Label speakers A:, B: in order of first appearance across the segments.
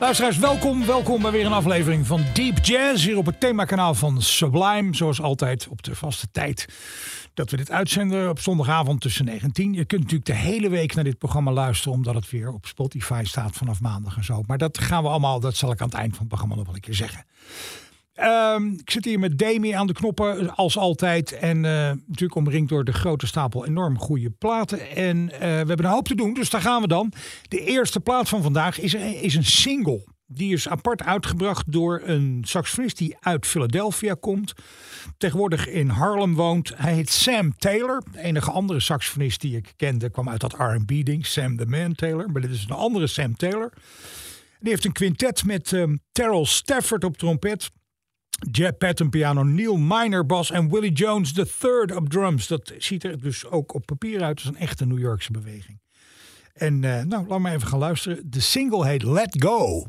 A: Luisteraars, welkom. Welkom bij weer een aflevering van Deep Jazz. Hier op het themakanaal van Sublime. Zoals altijd op de vaste tijd dat we dit uitzenden op zondagavond tussen 9 en 10. Je kunt natuurlijk de hele week naar dit programma luisteren. Omdat het weer op Spotify staat vanaf maandag en zo. Maar dat gaan we allemaal, dat zal ik aan het eind van het programma nog wel een keer zeggen. Ehm, ik zit hier met Demi aan de knoppen, als altijd. En eh, natuurlijk omringd door de grote stapel enorm goede platen. En eh, we hebben een hoop te doen, dus daar gaan we dan. De eerste plaat van vandaag is, is een single. Die is apart uitgebracht door een saxofonist die uit Philadelphia komt. Tegenwoordig in Harlem woont. Hij heet Sam Taylor. De enige andere saxofonist die ik kende kwam uit dat R&B-ding. Sam the Man Taylor. Maar dit is een andere Sam Taylor. Die heeft een quintet met ehm, Terrell Stafford op trompet. Jeb Patton piano, Neil Miner bas en Willie Jones third op drums. Dat ziet er dus ook op papier uit als een echte New Yorkse beweging. En eh, nou, laat maar even gaan luisteren. De single heet Let Go.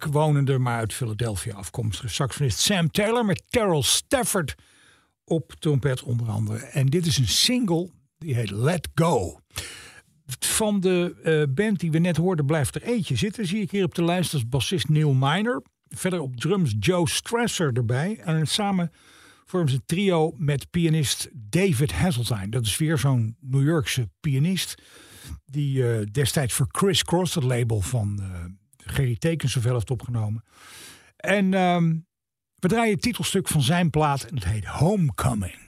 A: York wonende, maar uit Philadelphia afkomstige saxofonist Sam Taylor met Terrell Stafford op trompet onder andere. En dit is een single die heet Let Go. Van de uh, band die we net hoorden blijft er eentje zitten. Zie ik hier op de lijst als bassist Neil Miner. Verder op drums Joe Strasser erbij. En samen vormen ze een trio met pianist David Hasseltine. Dat is weer zo'n New Yorkse pianist. Die uh, destijds voor Chris Cross, het label van uh, Gerry Tekens, zoveel heeft opgenomen. En ehm, we draaien het titelstuk van zijn plaat en het heet Homecoming.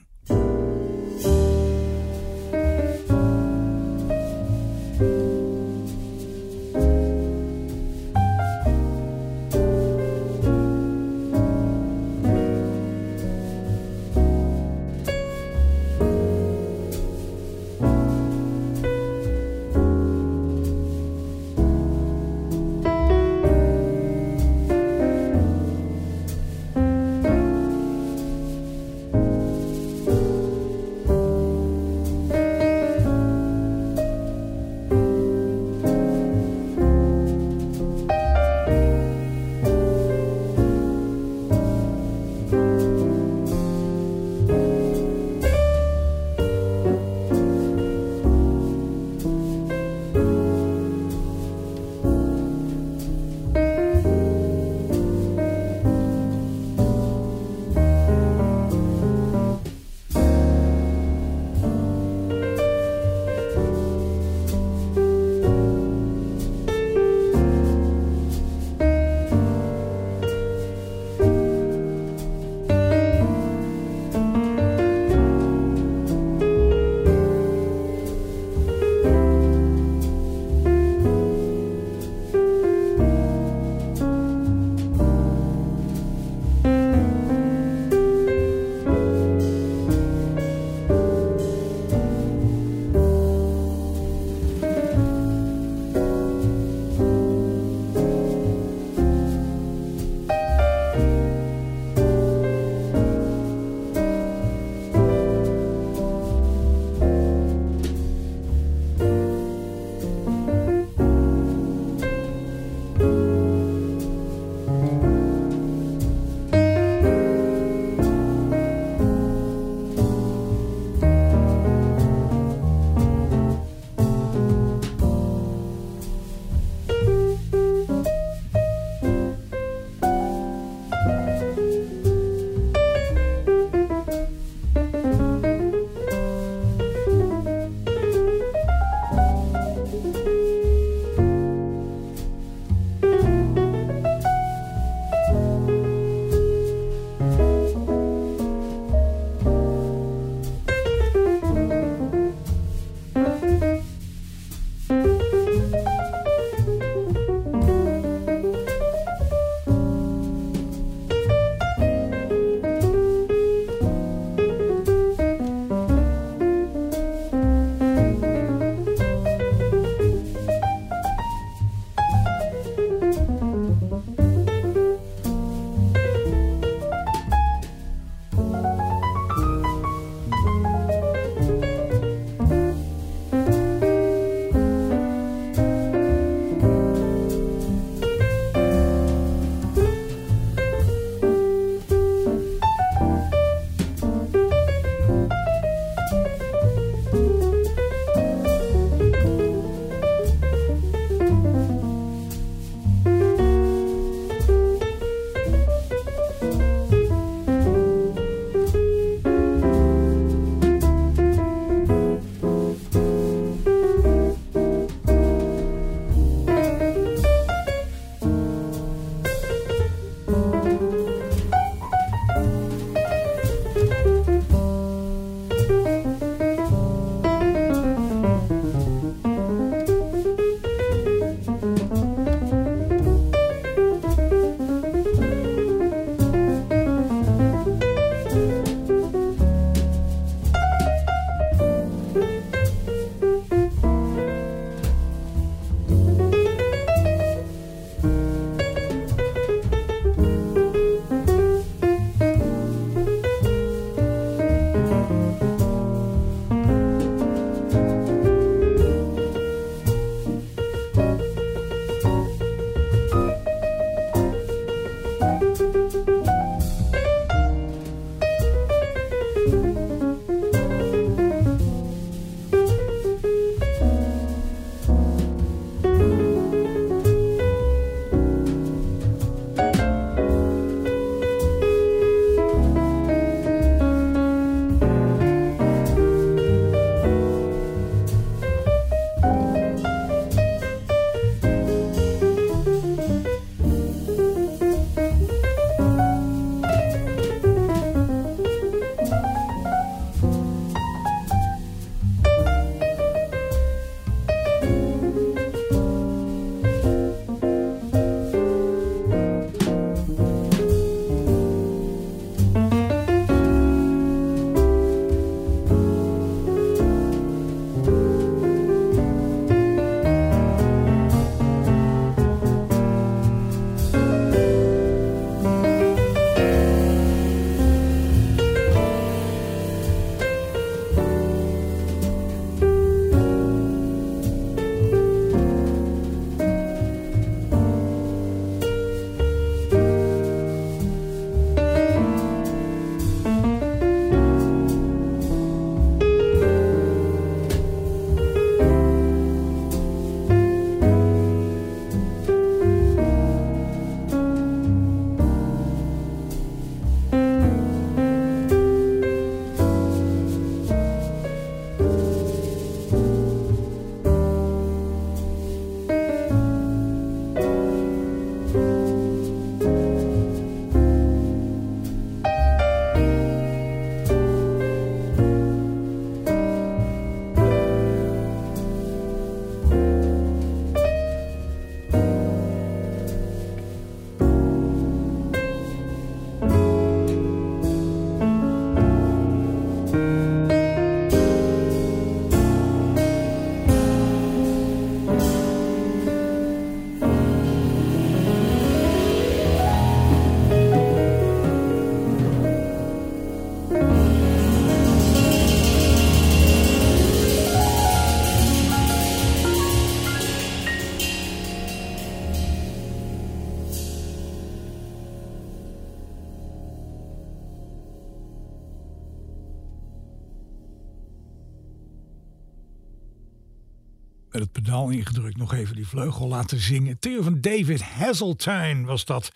A: Ingedrukt nog even die vleugel laten zingen. Trio van David Hasseltine was dat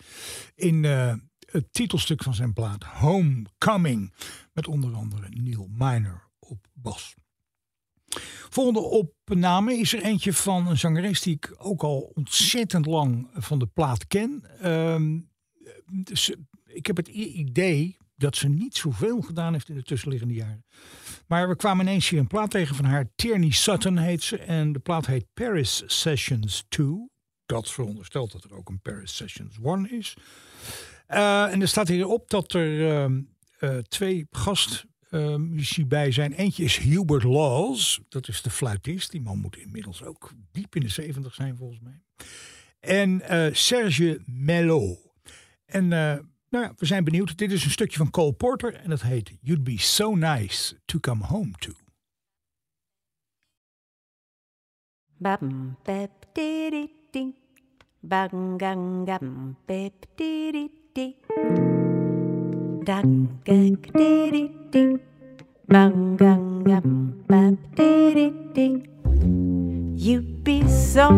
A: in eh, het titelstuk van zijn plaat Homecoming. Met onder andere Neil Miner op bas. Volgende opname is er eentje van een zangeres die ik ook al ontzettend lang van de plaat ken. Ehm, ik heb het idee dat ze niet zoveel gedaan heeft in de tussenliggende jaren. Maar we kwamen ineens hier een plaat tegen van haar. Tierney Sutton heet ze. En de plaat heet Paris Sessions 2. Dat veronderstelt dat er ook een Paris Sessions 1 is. Uh, en er staat hierop dat er uh, uh, twee gastmuzici bij zijn. Eentje is Hubert Laws. Dat is de fluitist. Die man moet inmiddels ook diep in de 70 zijn volgens mij. En Serge Mello. En nou ja, we zijn benieuwd. Dit is een stukje van Cole Porter en dat heet You'd Be So Nice to Come Home To.
B: Bam bep dee Bang gang gam bep dee dee Dang gag dee dee Bang gang gam dee You'd be so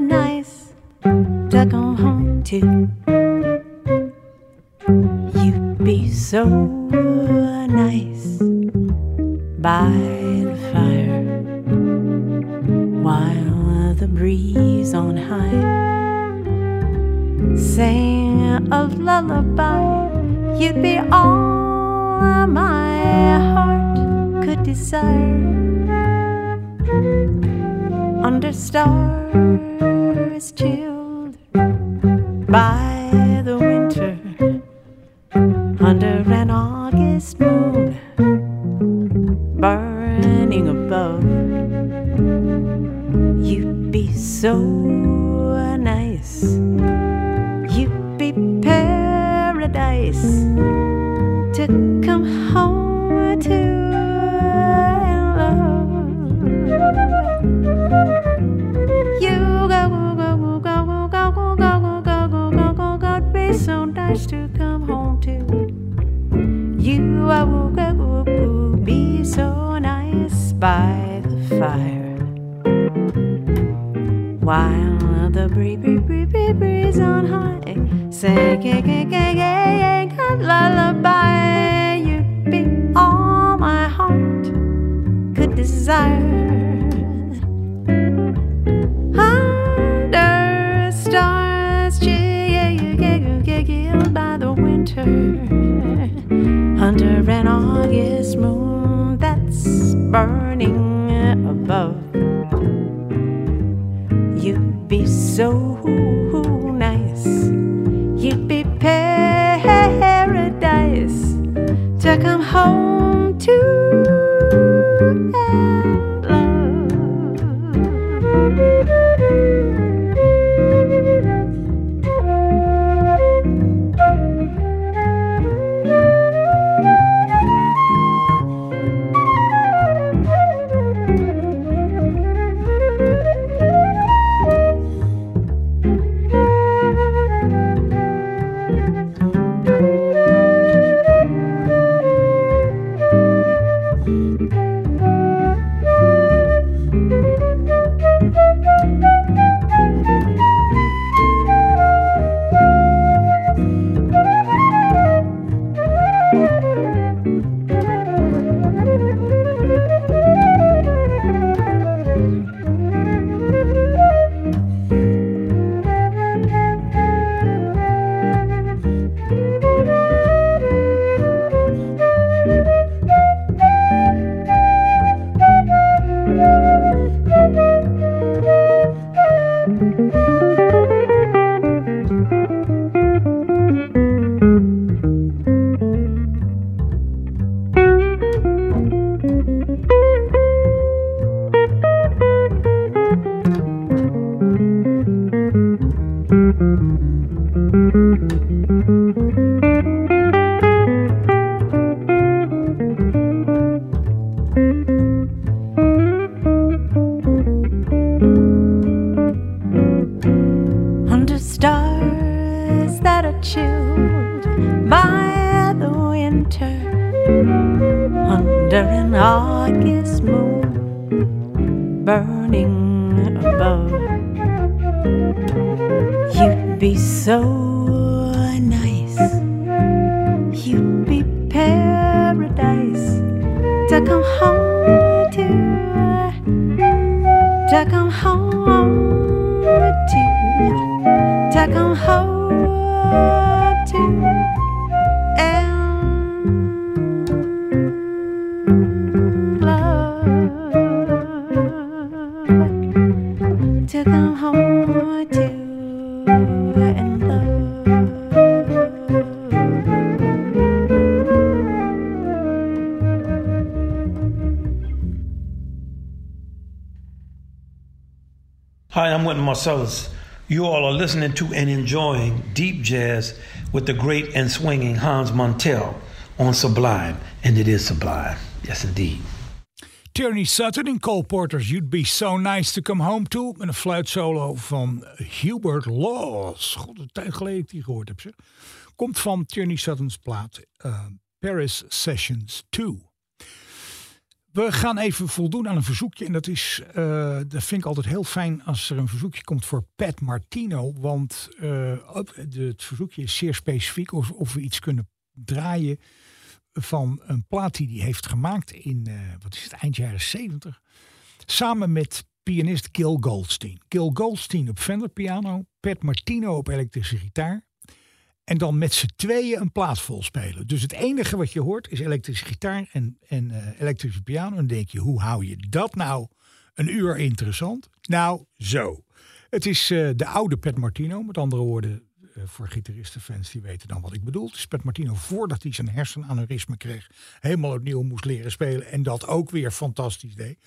B: nice to come home to be so nice by the fire while the breeze on high sang a lullaby. You'd be all my heart could desire under stars chilled by forest moon burning above. You'd be so nice. You'd be paradise to come home to. Love. You go, go, go, go, go, go, you will be so nice by the fire while the bree bree bree bree breeze on high singing a lullaby. You'd be all my heart could desire. Under an August moon
C: You all are listening to and enjoying deep jazz with the great and swinging Hans Montel on Sublime, and it is sublime. Yes, indeed.
A: Tierney Sutton in Cole Porter's You'd Be So Nice To Come Home To. Met een fluitsolo van Hubert Laws. God, een tijd geleden ik die gehoord heb. Zeg. Komt van Tierney Sutton's plaat eh, Paris Sessions 2. We gaan even voldoen aan een verzoekje. En dat is, eh, dat vind ik altijd heel fijn als er een verzoekje komt voor Pat Martino. Want eh, het verzoekje is zeer specifiek of, of we iets kunnen draaien van een plaat die hij heeft gemaakt in, eh, wat is het, eind jaren 70. Samen met pianist Gil Goldstein. Gil Goldstein op Fender piano, Pat Martino op elektrische gitaar. En dan met z'n tweeën een plaat vol spelen. Dus het enige wat je hoort is elektrische gitaar en, en eh, elektrische piano. En denk je, hoe hou je dat nou een uur interessant? Nou, zo. Het is eh, de oude Pat Martino. Met andere woorden, eh, voor gitaristenfans die weten dan wat ik bedoel. Het is Pat Martino voordat hij zijn hersenaneurysme kreeg. Helemaal opnieuw moest leren spelen. En dat ook weer fantastisch deed.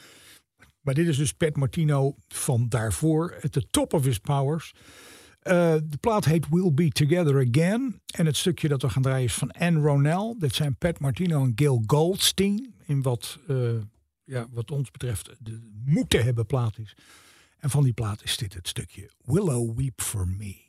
A: Maar dit is dus Pat Martino van daarvoor. At the top of his powers. Eh, de plaat heet We'll Be Together Again. En het stukje dat we gaan draaien is van Anne Ronell. Dit zijn Pat Martino en Gil Goldstein. In wat, eh, ja, wat ons betreft de moeten hebben plaat is. En van die plaat is dit het stukje Willow Weep For Me.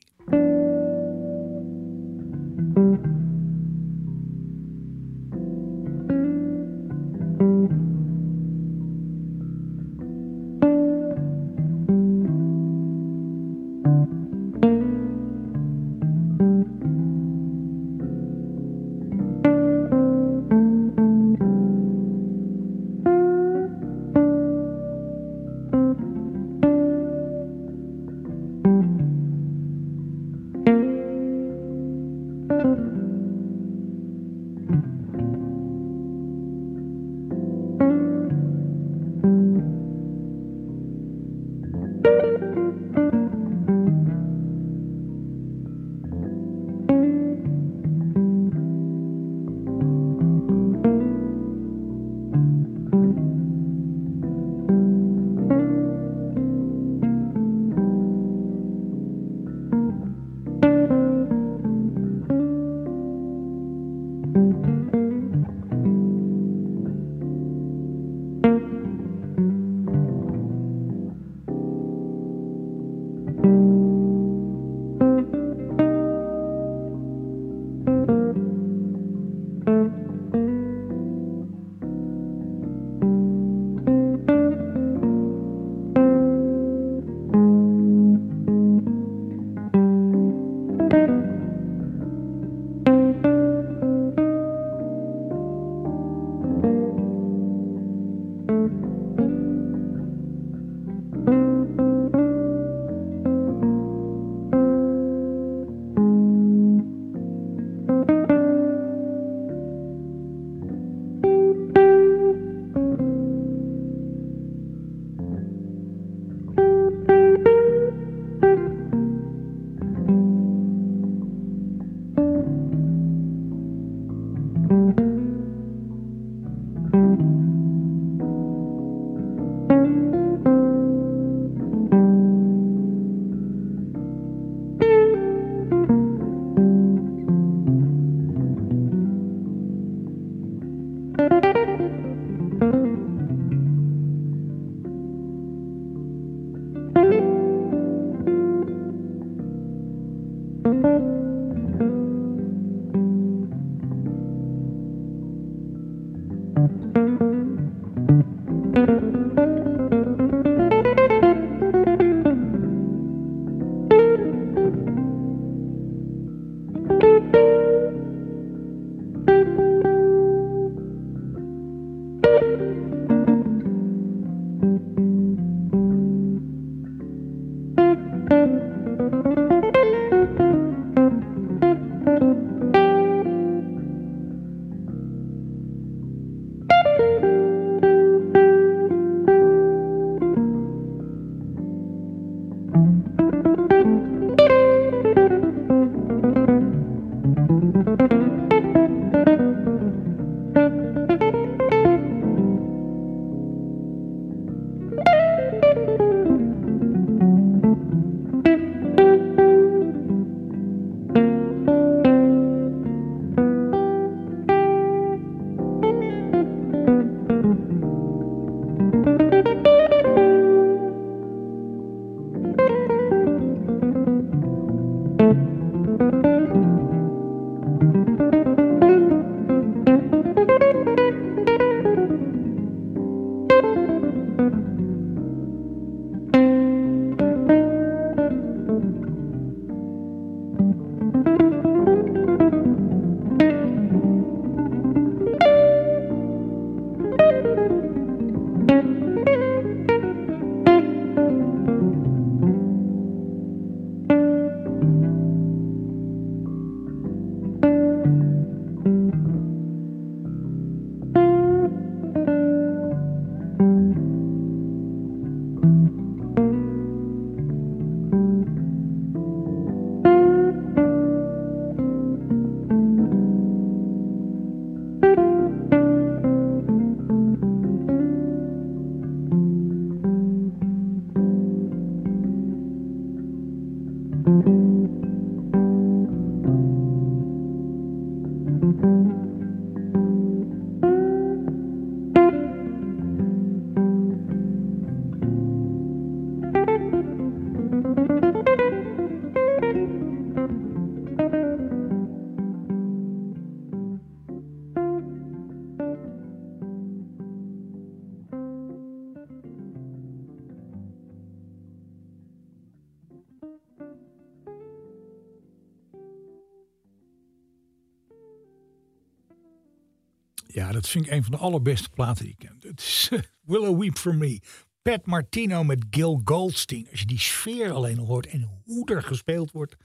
A: Dat vind ik een van de allerbeste platen die ik ken. Het is eh, Willow Weep For Me. Pat Martino met Gil Goldstein. Als je die sfeer alleen al hoort en hoe er gespeeld wordt.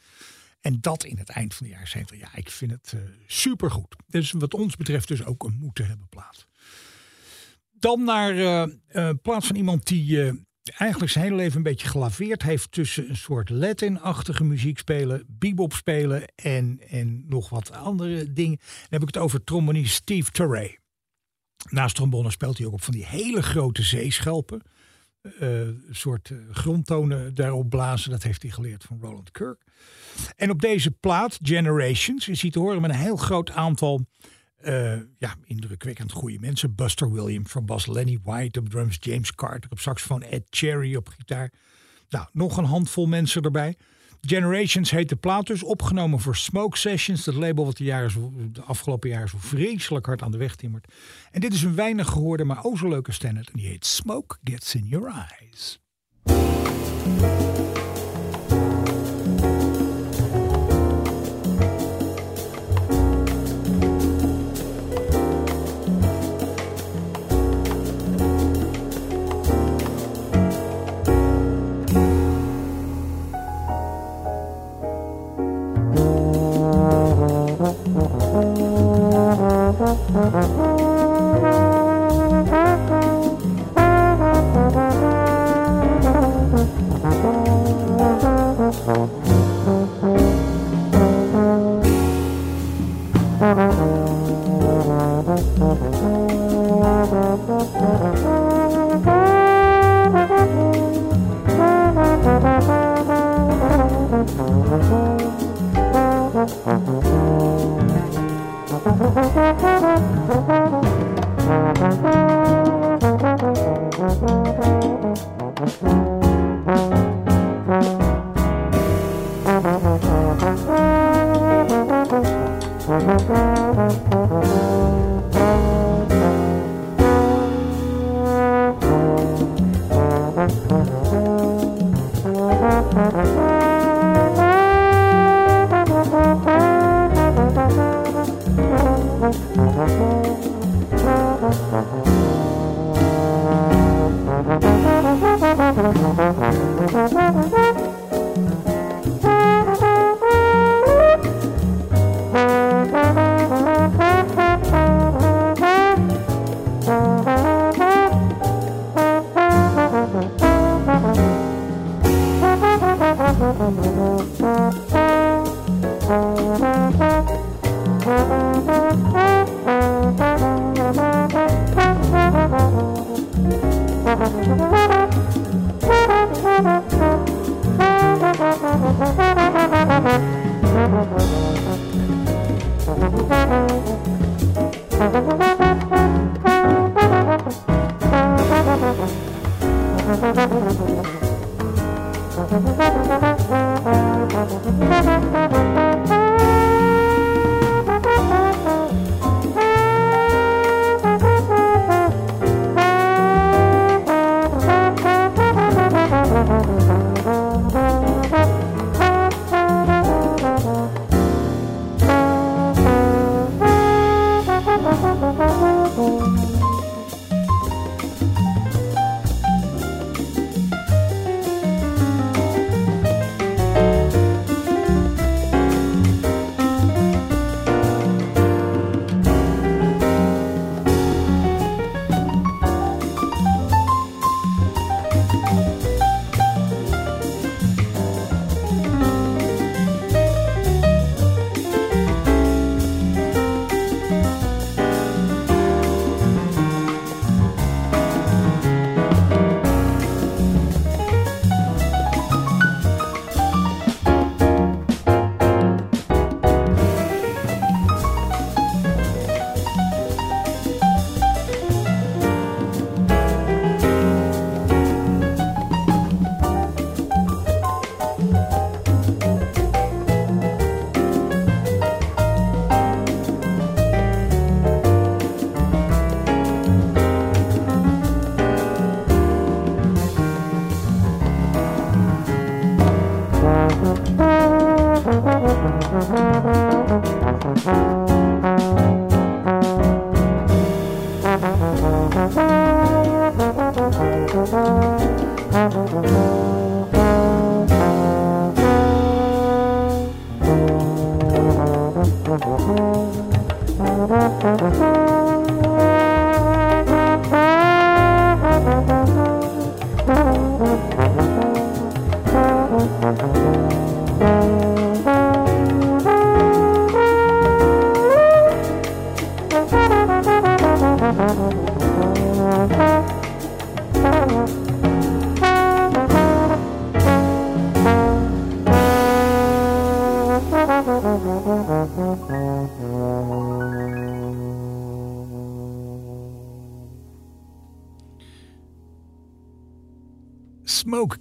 A: En dat in het eind van de jaren 70. Ja, ik vind het super supergoed. Dus wat ons betreft dus ook een moeten hebben plaat. Dan naar eh, plaats van iemand die eigenlijk zijn hele leven een beetje gelaveerd heeft tussen een soort Latin-achtige muziek spelen, bebop spelen en, en nog wat andere dingen. Dan heb ik het over trombonist Steve Turray. Naast trombone speelt hij ook op van die hele grote zeeschelpen. Eh, een soort eh, grondtonen daarop blazen. Dat heeft hij geleerd van Roland Kirk. En op deze plaat, Generations, is hij te horen met een heel groot aantal eh, ja, indrukwekkend goede mensen. Buster Williams van bas, Lenny White op drums, James Carter op saxofoon, Ed Cherry op gitaar. Nou, nog een handvol mensen erbij. Generations heet de plaat dus, opgenomen voor Smoke Sessions. Dat label wat de, jaren de afgelopen jaren zo vreselijk hard aan de weg timmert. En dit is een weinig gehoorde, maar o zo leuke standard. En die heet Smoke Gets In Your Eyes.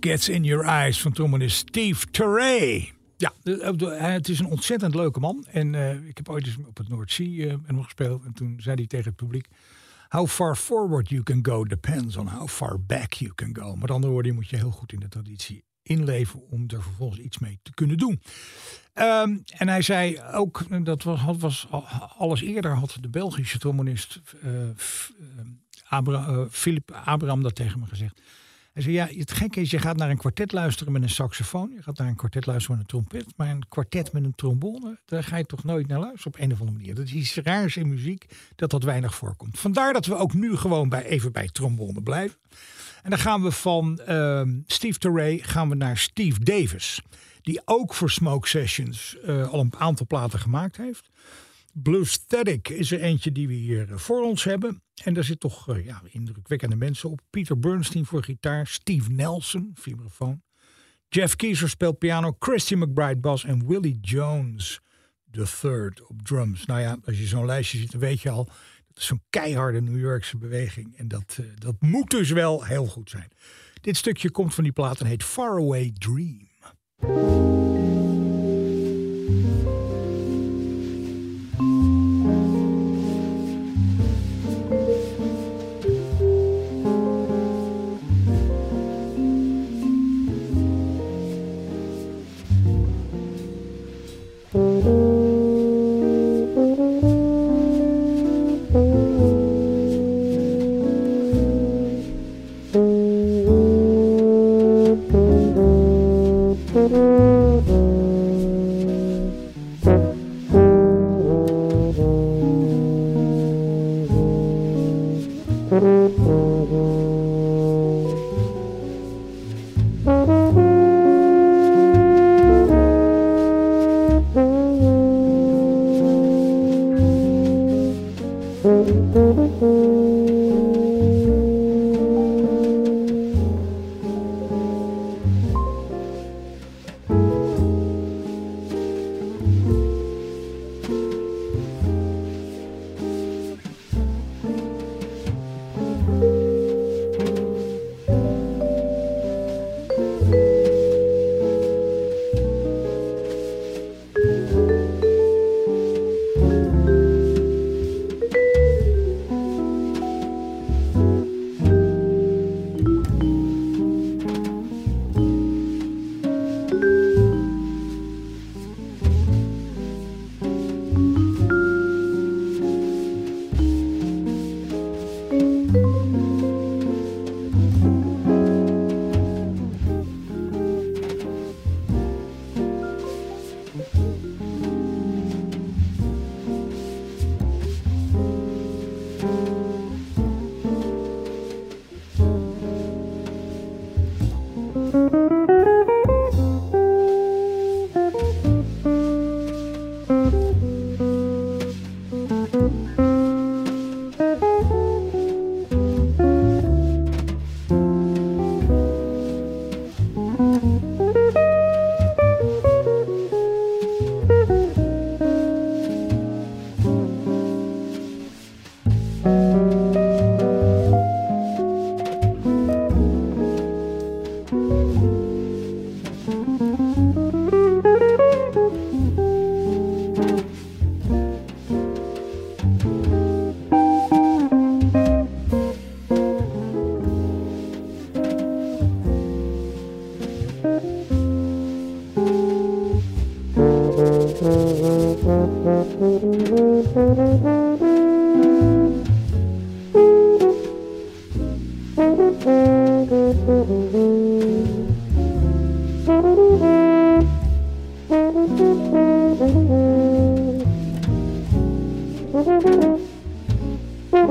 A: Gets in Your Eyes van trombonist Steve Turray. Ja, hij- het is een ontzettend leuke man. En eh, ik heb ooit eens op het Noordzee eh, met hem gespeeld. En toen zei hij tegen het publiek... How far forward you can go depends on how far back you can go. Met andere woorden, je moet je heel goed in de traditie inleven... om er vervolgens iets mee te kunnen doen. Ehm, en hij zei ook, dat was, was al- alles eerder had de Belgische trombonist eh, eh, Abra, eh, Philip Abraham dat tegen me gezegd. Hij zei, ja, het gekke is, je gaat naar een kwartet luisteren met een saxofoon. Je gaat naar een kwartet luisteren met een trompet. Maar een kwartet met een trombone, daar ga je toch nooit naar luisteren op een of andere manier. Dat is iets raars in muziek, dat dat weinig voorkomt. Vandaar dat we ook nu gewoon bij, even bij trombone blijven. En dan gaan we van ehm, Steve Turray gaan we naar Steve Davis. Die ook voor Smoke Sessions eh, al een aantal platen gemaakt heeft. Blues Static is er eentje die we hier eh, voor ons hebben. En daar zit toch eh, ja, indrukwekkende mensen op. Peter Bernstein voor gitaar. Steve Nelson, vibrafoon. Jeff Kieser speelt piano. Christian McBride bas. En Willie Jones the third op drums. Nou ja, als je zo'n lijstje ziet, dan weet je al... dat is zo'n keiharde New Yorkse beweging. En dat, eh, dat moet dus wel heel goed zijn. Dit stukje komt van die plaat en heet Faraway Dream.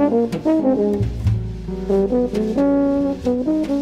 D: Thank you.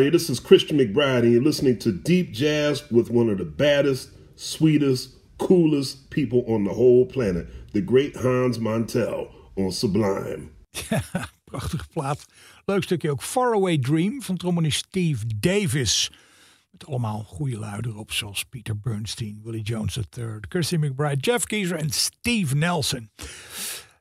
D: Everybody, this is Christian McBride, and you're listening to Deep Jazz with one of the baddest, sweetest, coolest people on the whole planet, the great Hans Montel on Sublime.
A: Prachtige plaat. Leuk stukje ook Faraway Dream van trombonist Steve Davis. Met allemaal goede luiden erop, zoals Peter Bernstein, Willie Jones III, Kirsty McBride, Jeff Geezer en Steve Nelson.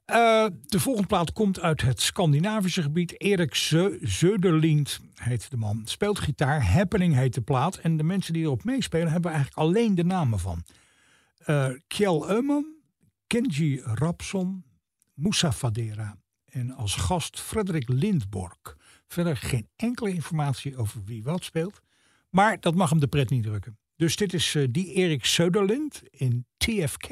A: Uh, de volgende plaat komt uit het Scandinavische gebied. Erik Zeuderlind heet de man. Speelt gitaar. Happening heet de plaat. En de mensen die erop meespelen hebben eigenlijk alleen de namen van. Uh, Kjell Euman, Kenji Rapson, Moussa Fadera. En als gast Frederik Lindborg. Verder geen enkele informatie over wie wat speelt. Maar dat mag hem de pret niet drukken. Dus dit is uh, die Erik Söderlind in TFK.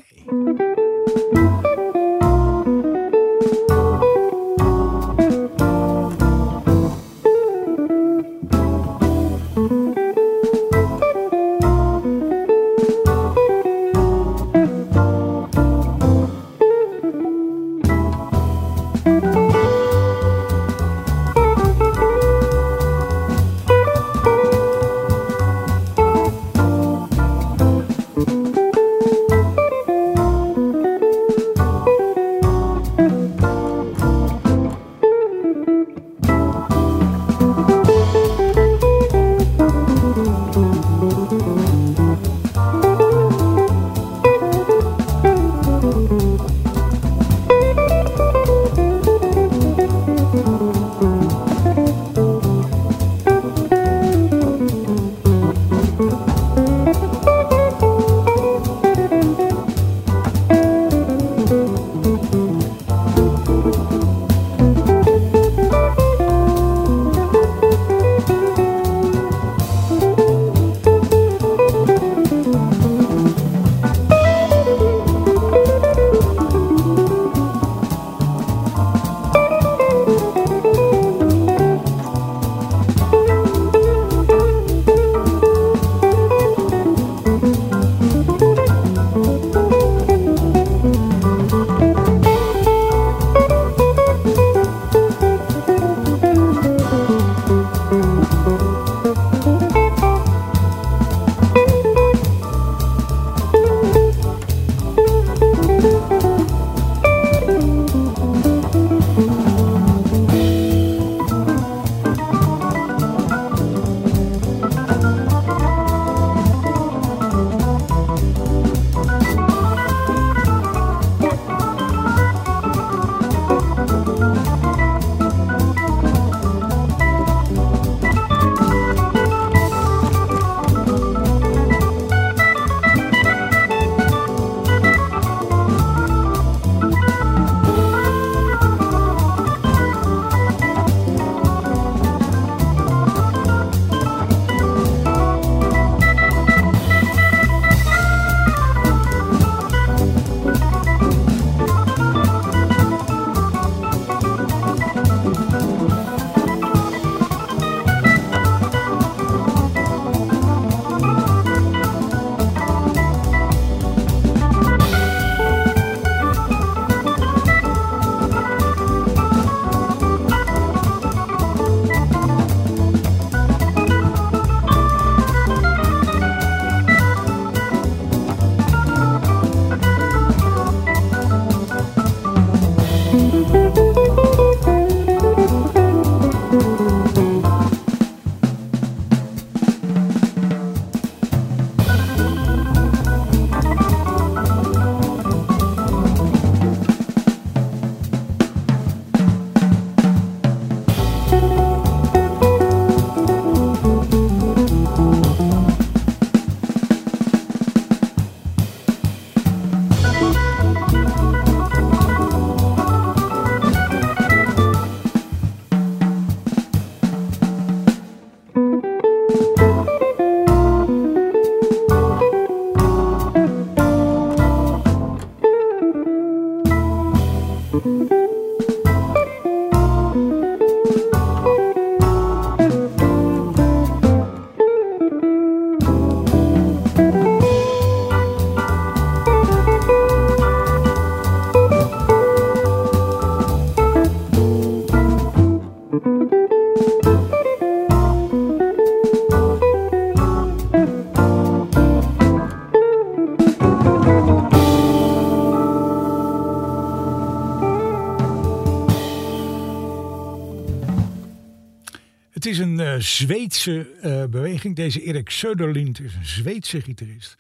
A: Zweedse eh, beweging. Deze Erik Söderlind is een Zweedse gitarist.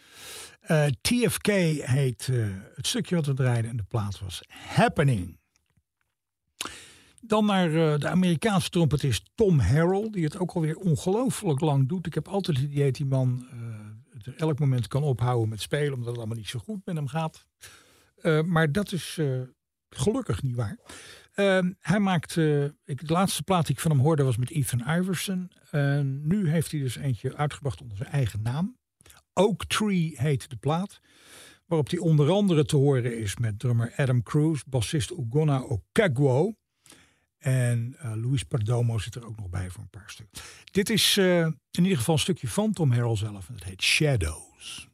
A: Eh, TFK heet eh, het stukje wat we draaiden en de plaat was Happening. Dan naar de Amerikaanse trompetist Tom Harrell, die het ook alweer ongelooflijk lang doet. Ik heb altijd het idee dat die man het elk moment kan ophouden met spelen, omdat het allemaal niet zo goed met hem gaat. Maar dat is gelukkig niet waar. Ehm, hij maakt, eh, ik, de laatste plaat die ik van hem hoorde was met Ethan Iverson. En nu heeft hij dus eentje uitgebracht onder zijn eigen naam. Oak Tree heet de plaat. Waarop hij onder andere te horen is met drummer Adam Cruz, bassist Ugonna Okagwo. En eh, Luis Perdomo zit er ook nog bij voor een paar stukken. Dit is eh, in ieder geval een stukje van Tom Harrell zelf. En het heet Shadows.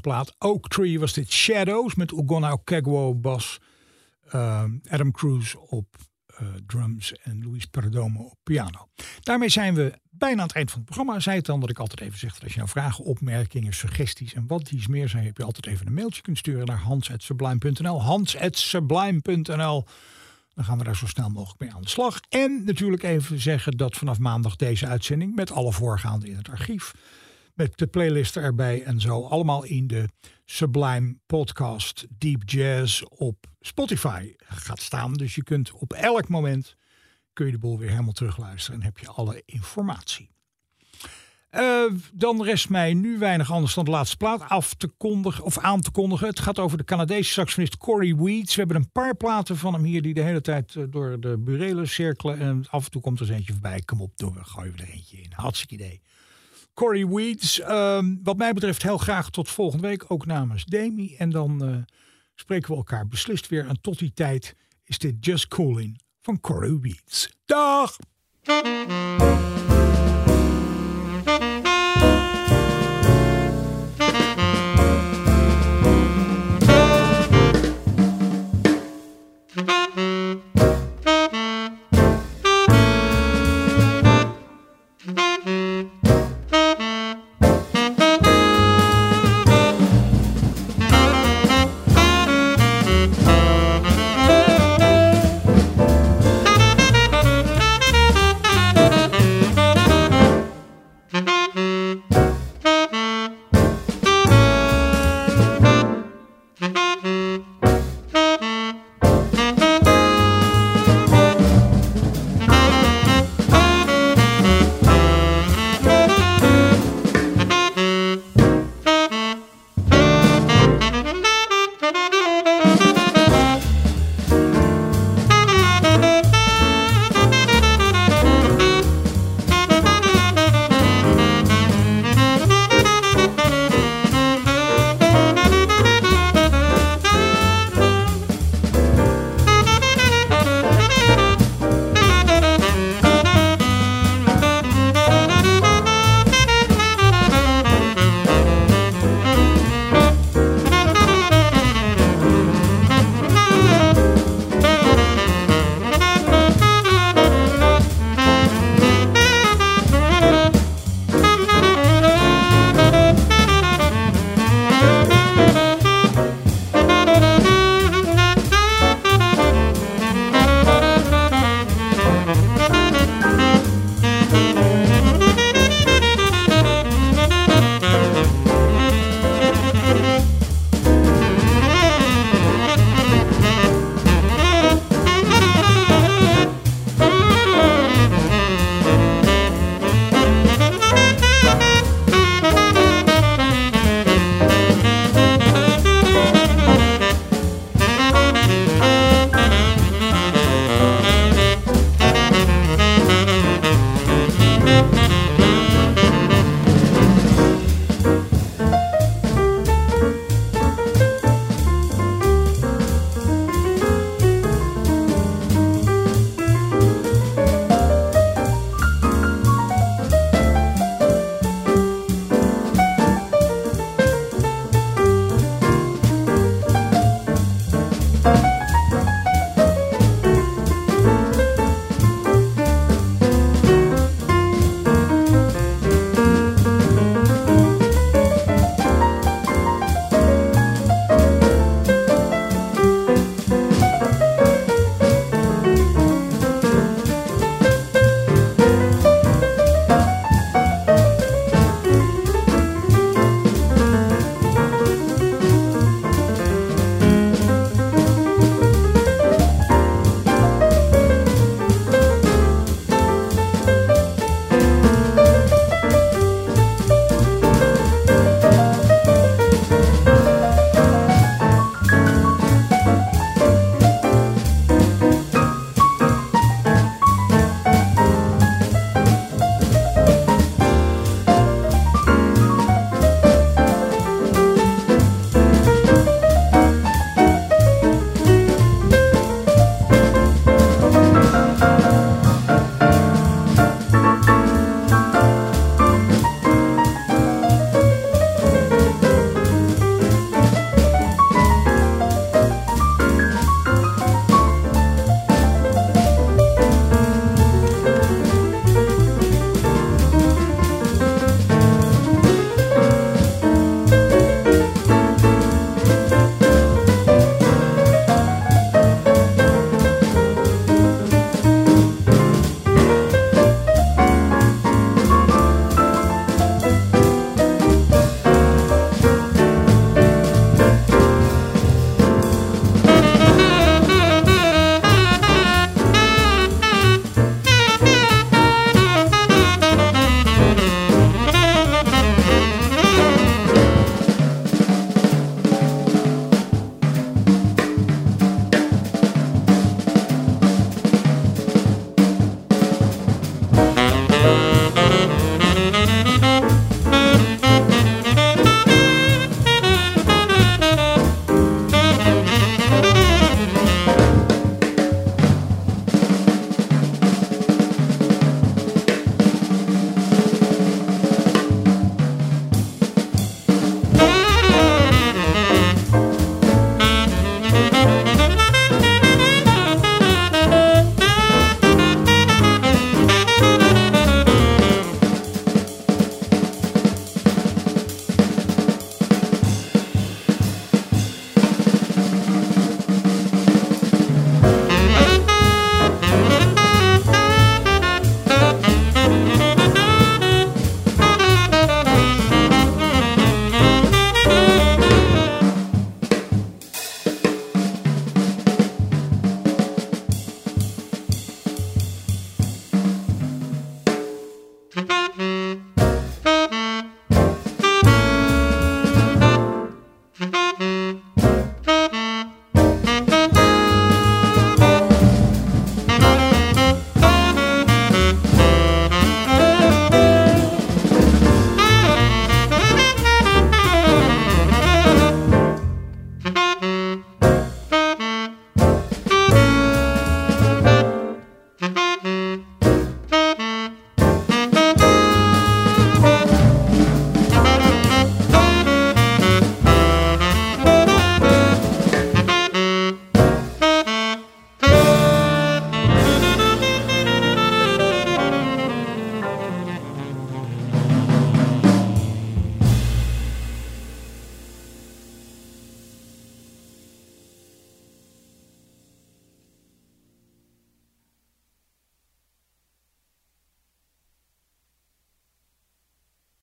A: Zijn plaat Oak Tree was dit Shadows met Ogonna Okegwo bas, eh, Adam Cruz op eh, drums en Luis Perdomo op piano. Daarmee zijn we bijna aan het eind van het programma. Zei het dan dat ik altijd even zeg als je nou vragen, opmerkingen, suggesties en wat iets meer zijn, heb je altijd even een mailtje kunt sturen naar hans.sublime.nl. Hans.sublime.nl. Dan gaan we daar zo snel mogelijk mee aan de slag. En natuurlijk even zeggen dat vanaf maandag deze uitzending met alle voorgaande in het archief. Met de playlist erbij en zo. Allemaal in de Sublime podcast Deep Jazz op Spotify gaat staan. Dus je kunt op elk moment kun je de boel weer helemaal terugluisteren en heb je alle informatie. Eh, dan rest mij nu weinig anders dan de laatste plaat af te kondigen of aan te kondigen. Het gaat over de Canadese saxofonist Corey Weeds. We hebben een paar platen van hem hier die de hele tijd eh, door de burelen cirkelen. En af en toe komt er eens eentje voorbij. Kom op, door, gooien we er eentje in. Hartstikke idee. Corey Weeds, ehm, wat mij betreft heel graag tot volgende week. Ook namens Demi. En dan eh, spreken we elkaar beslist weer. En tot die tijd is dit Just Cooling van Corey Weeds. Dag!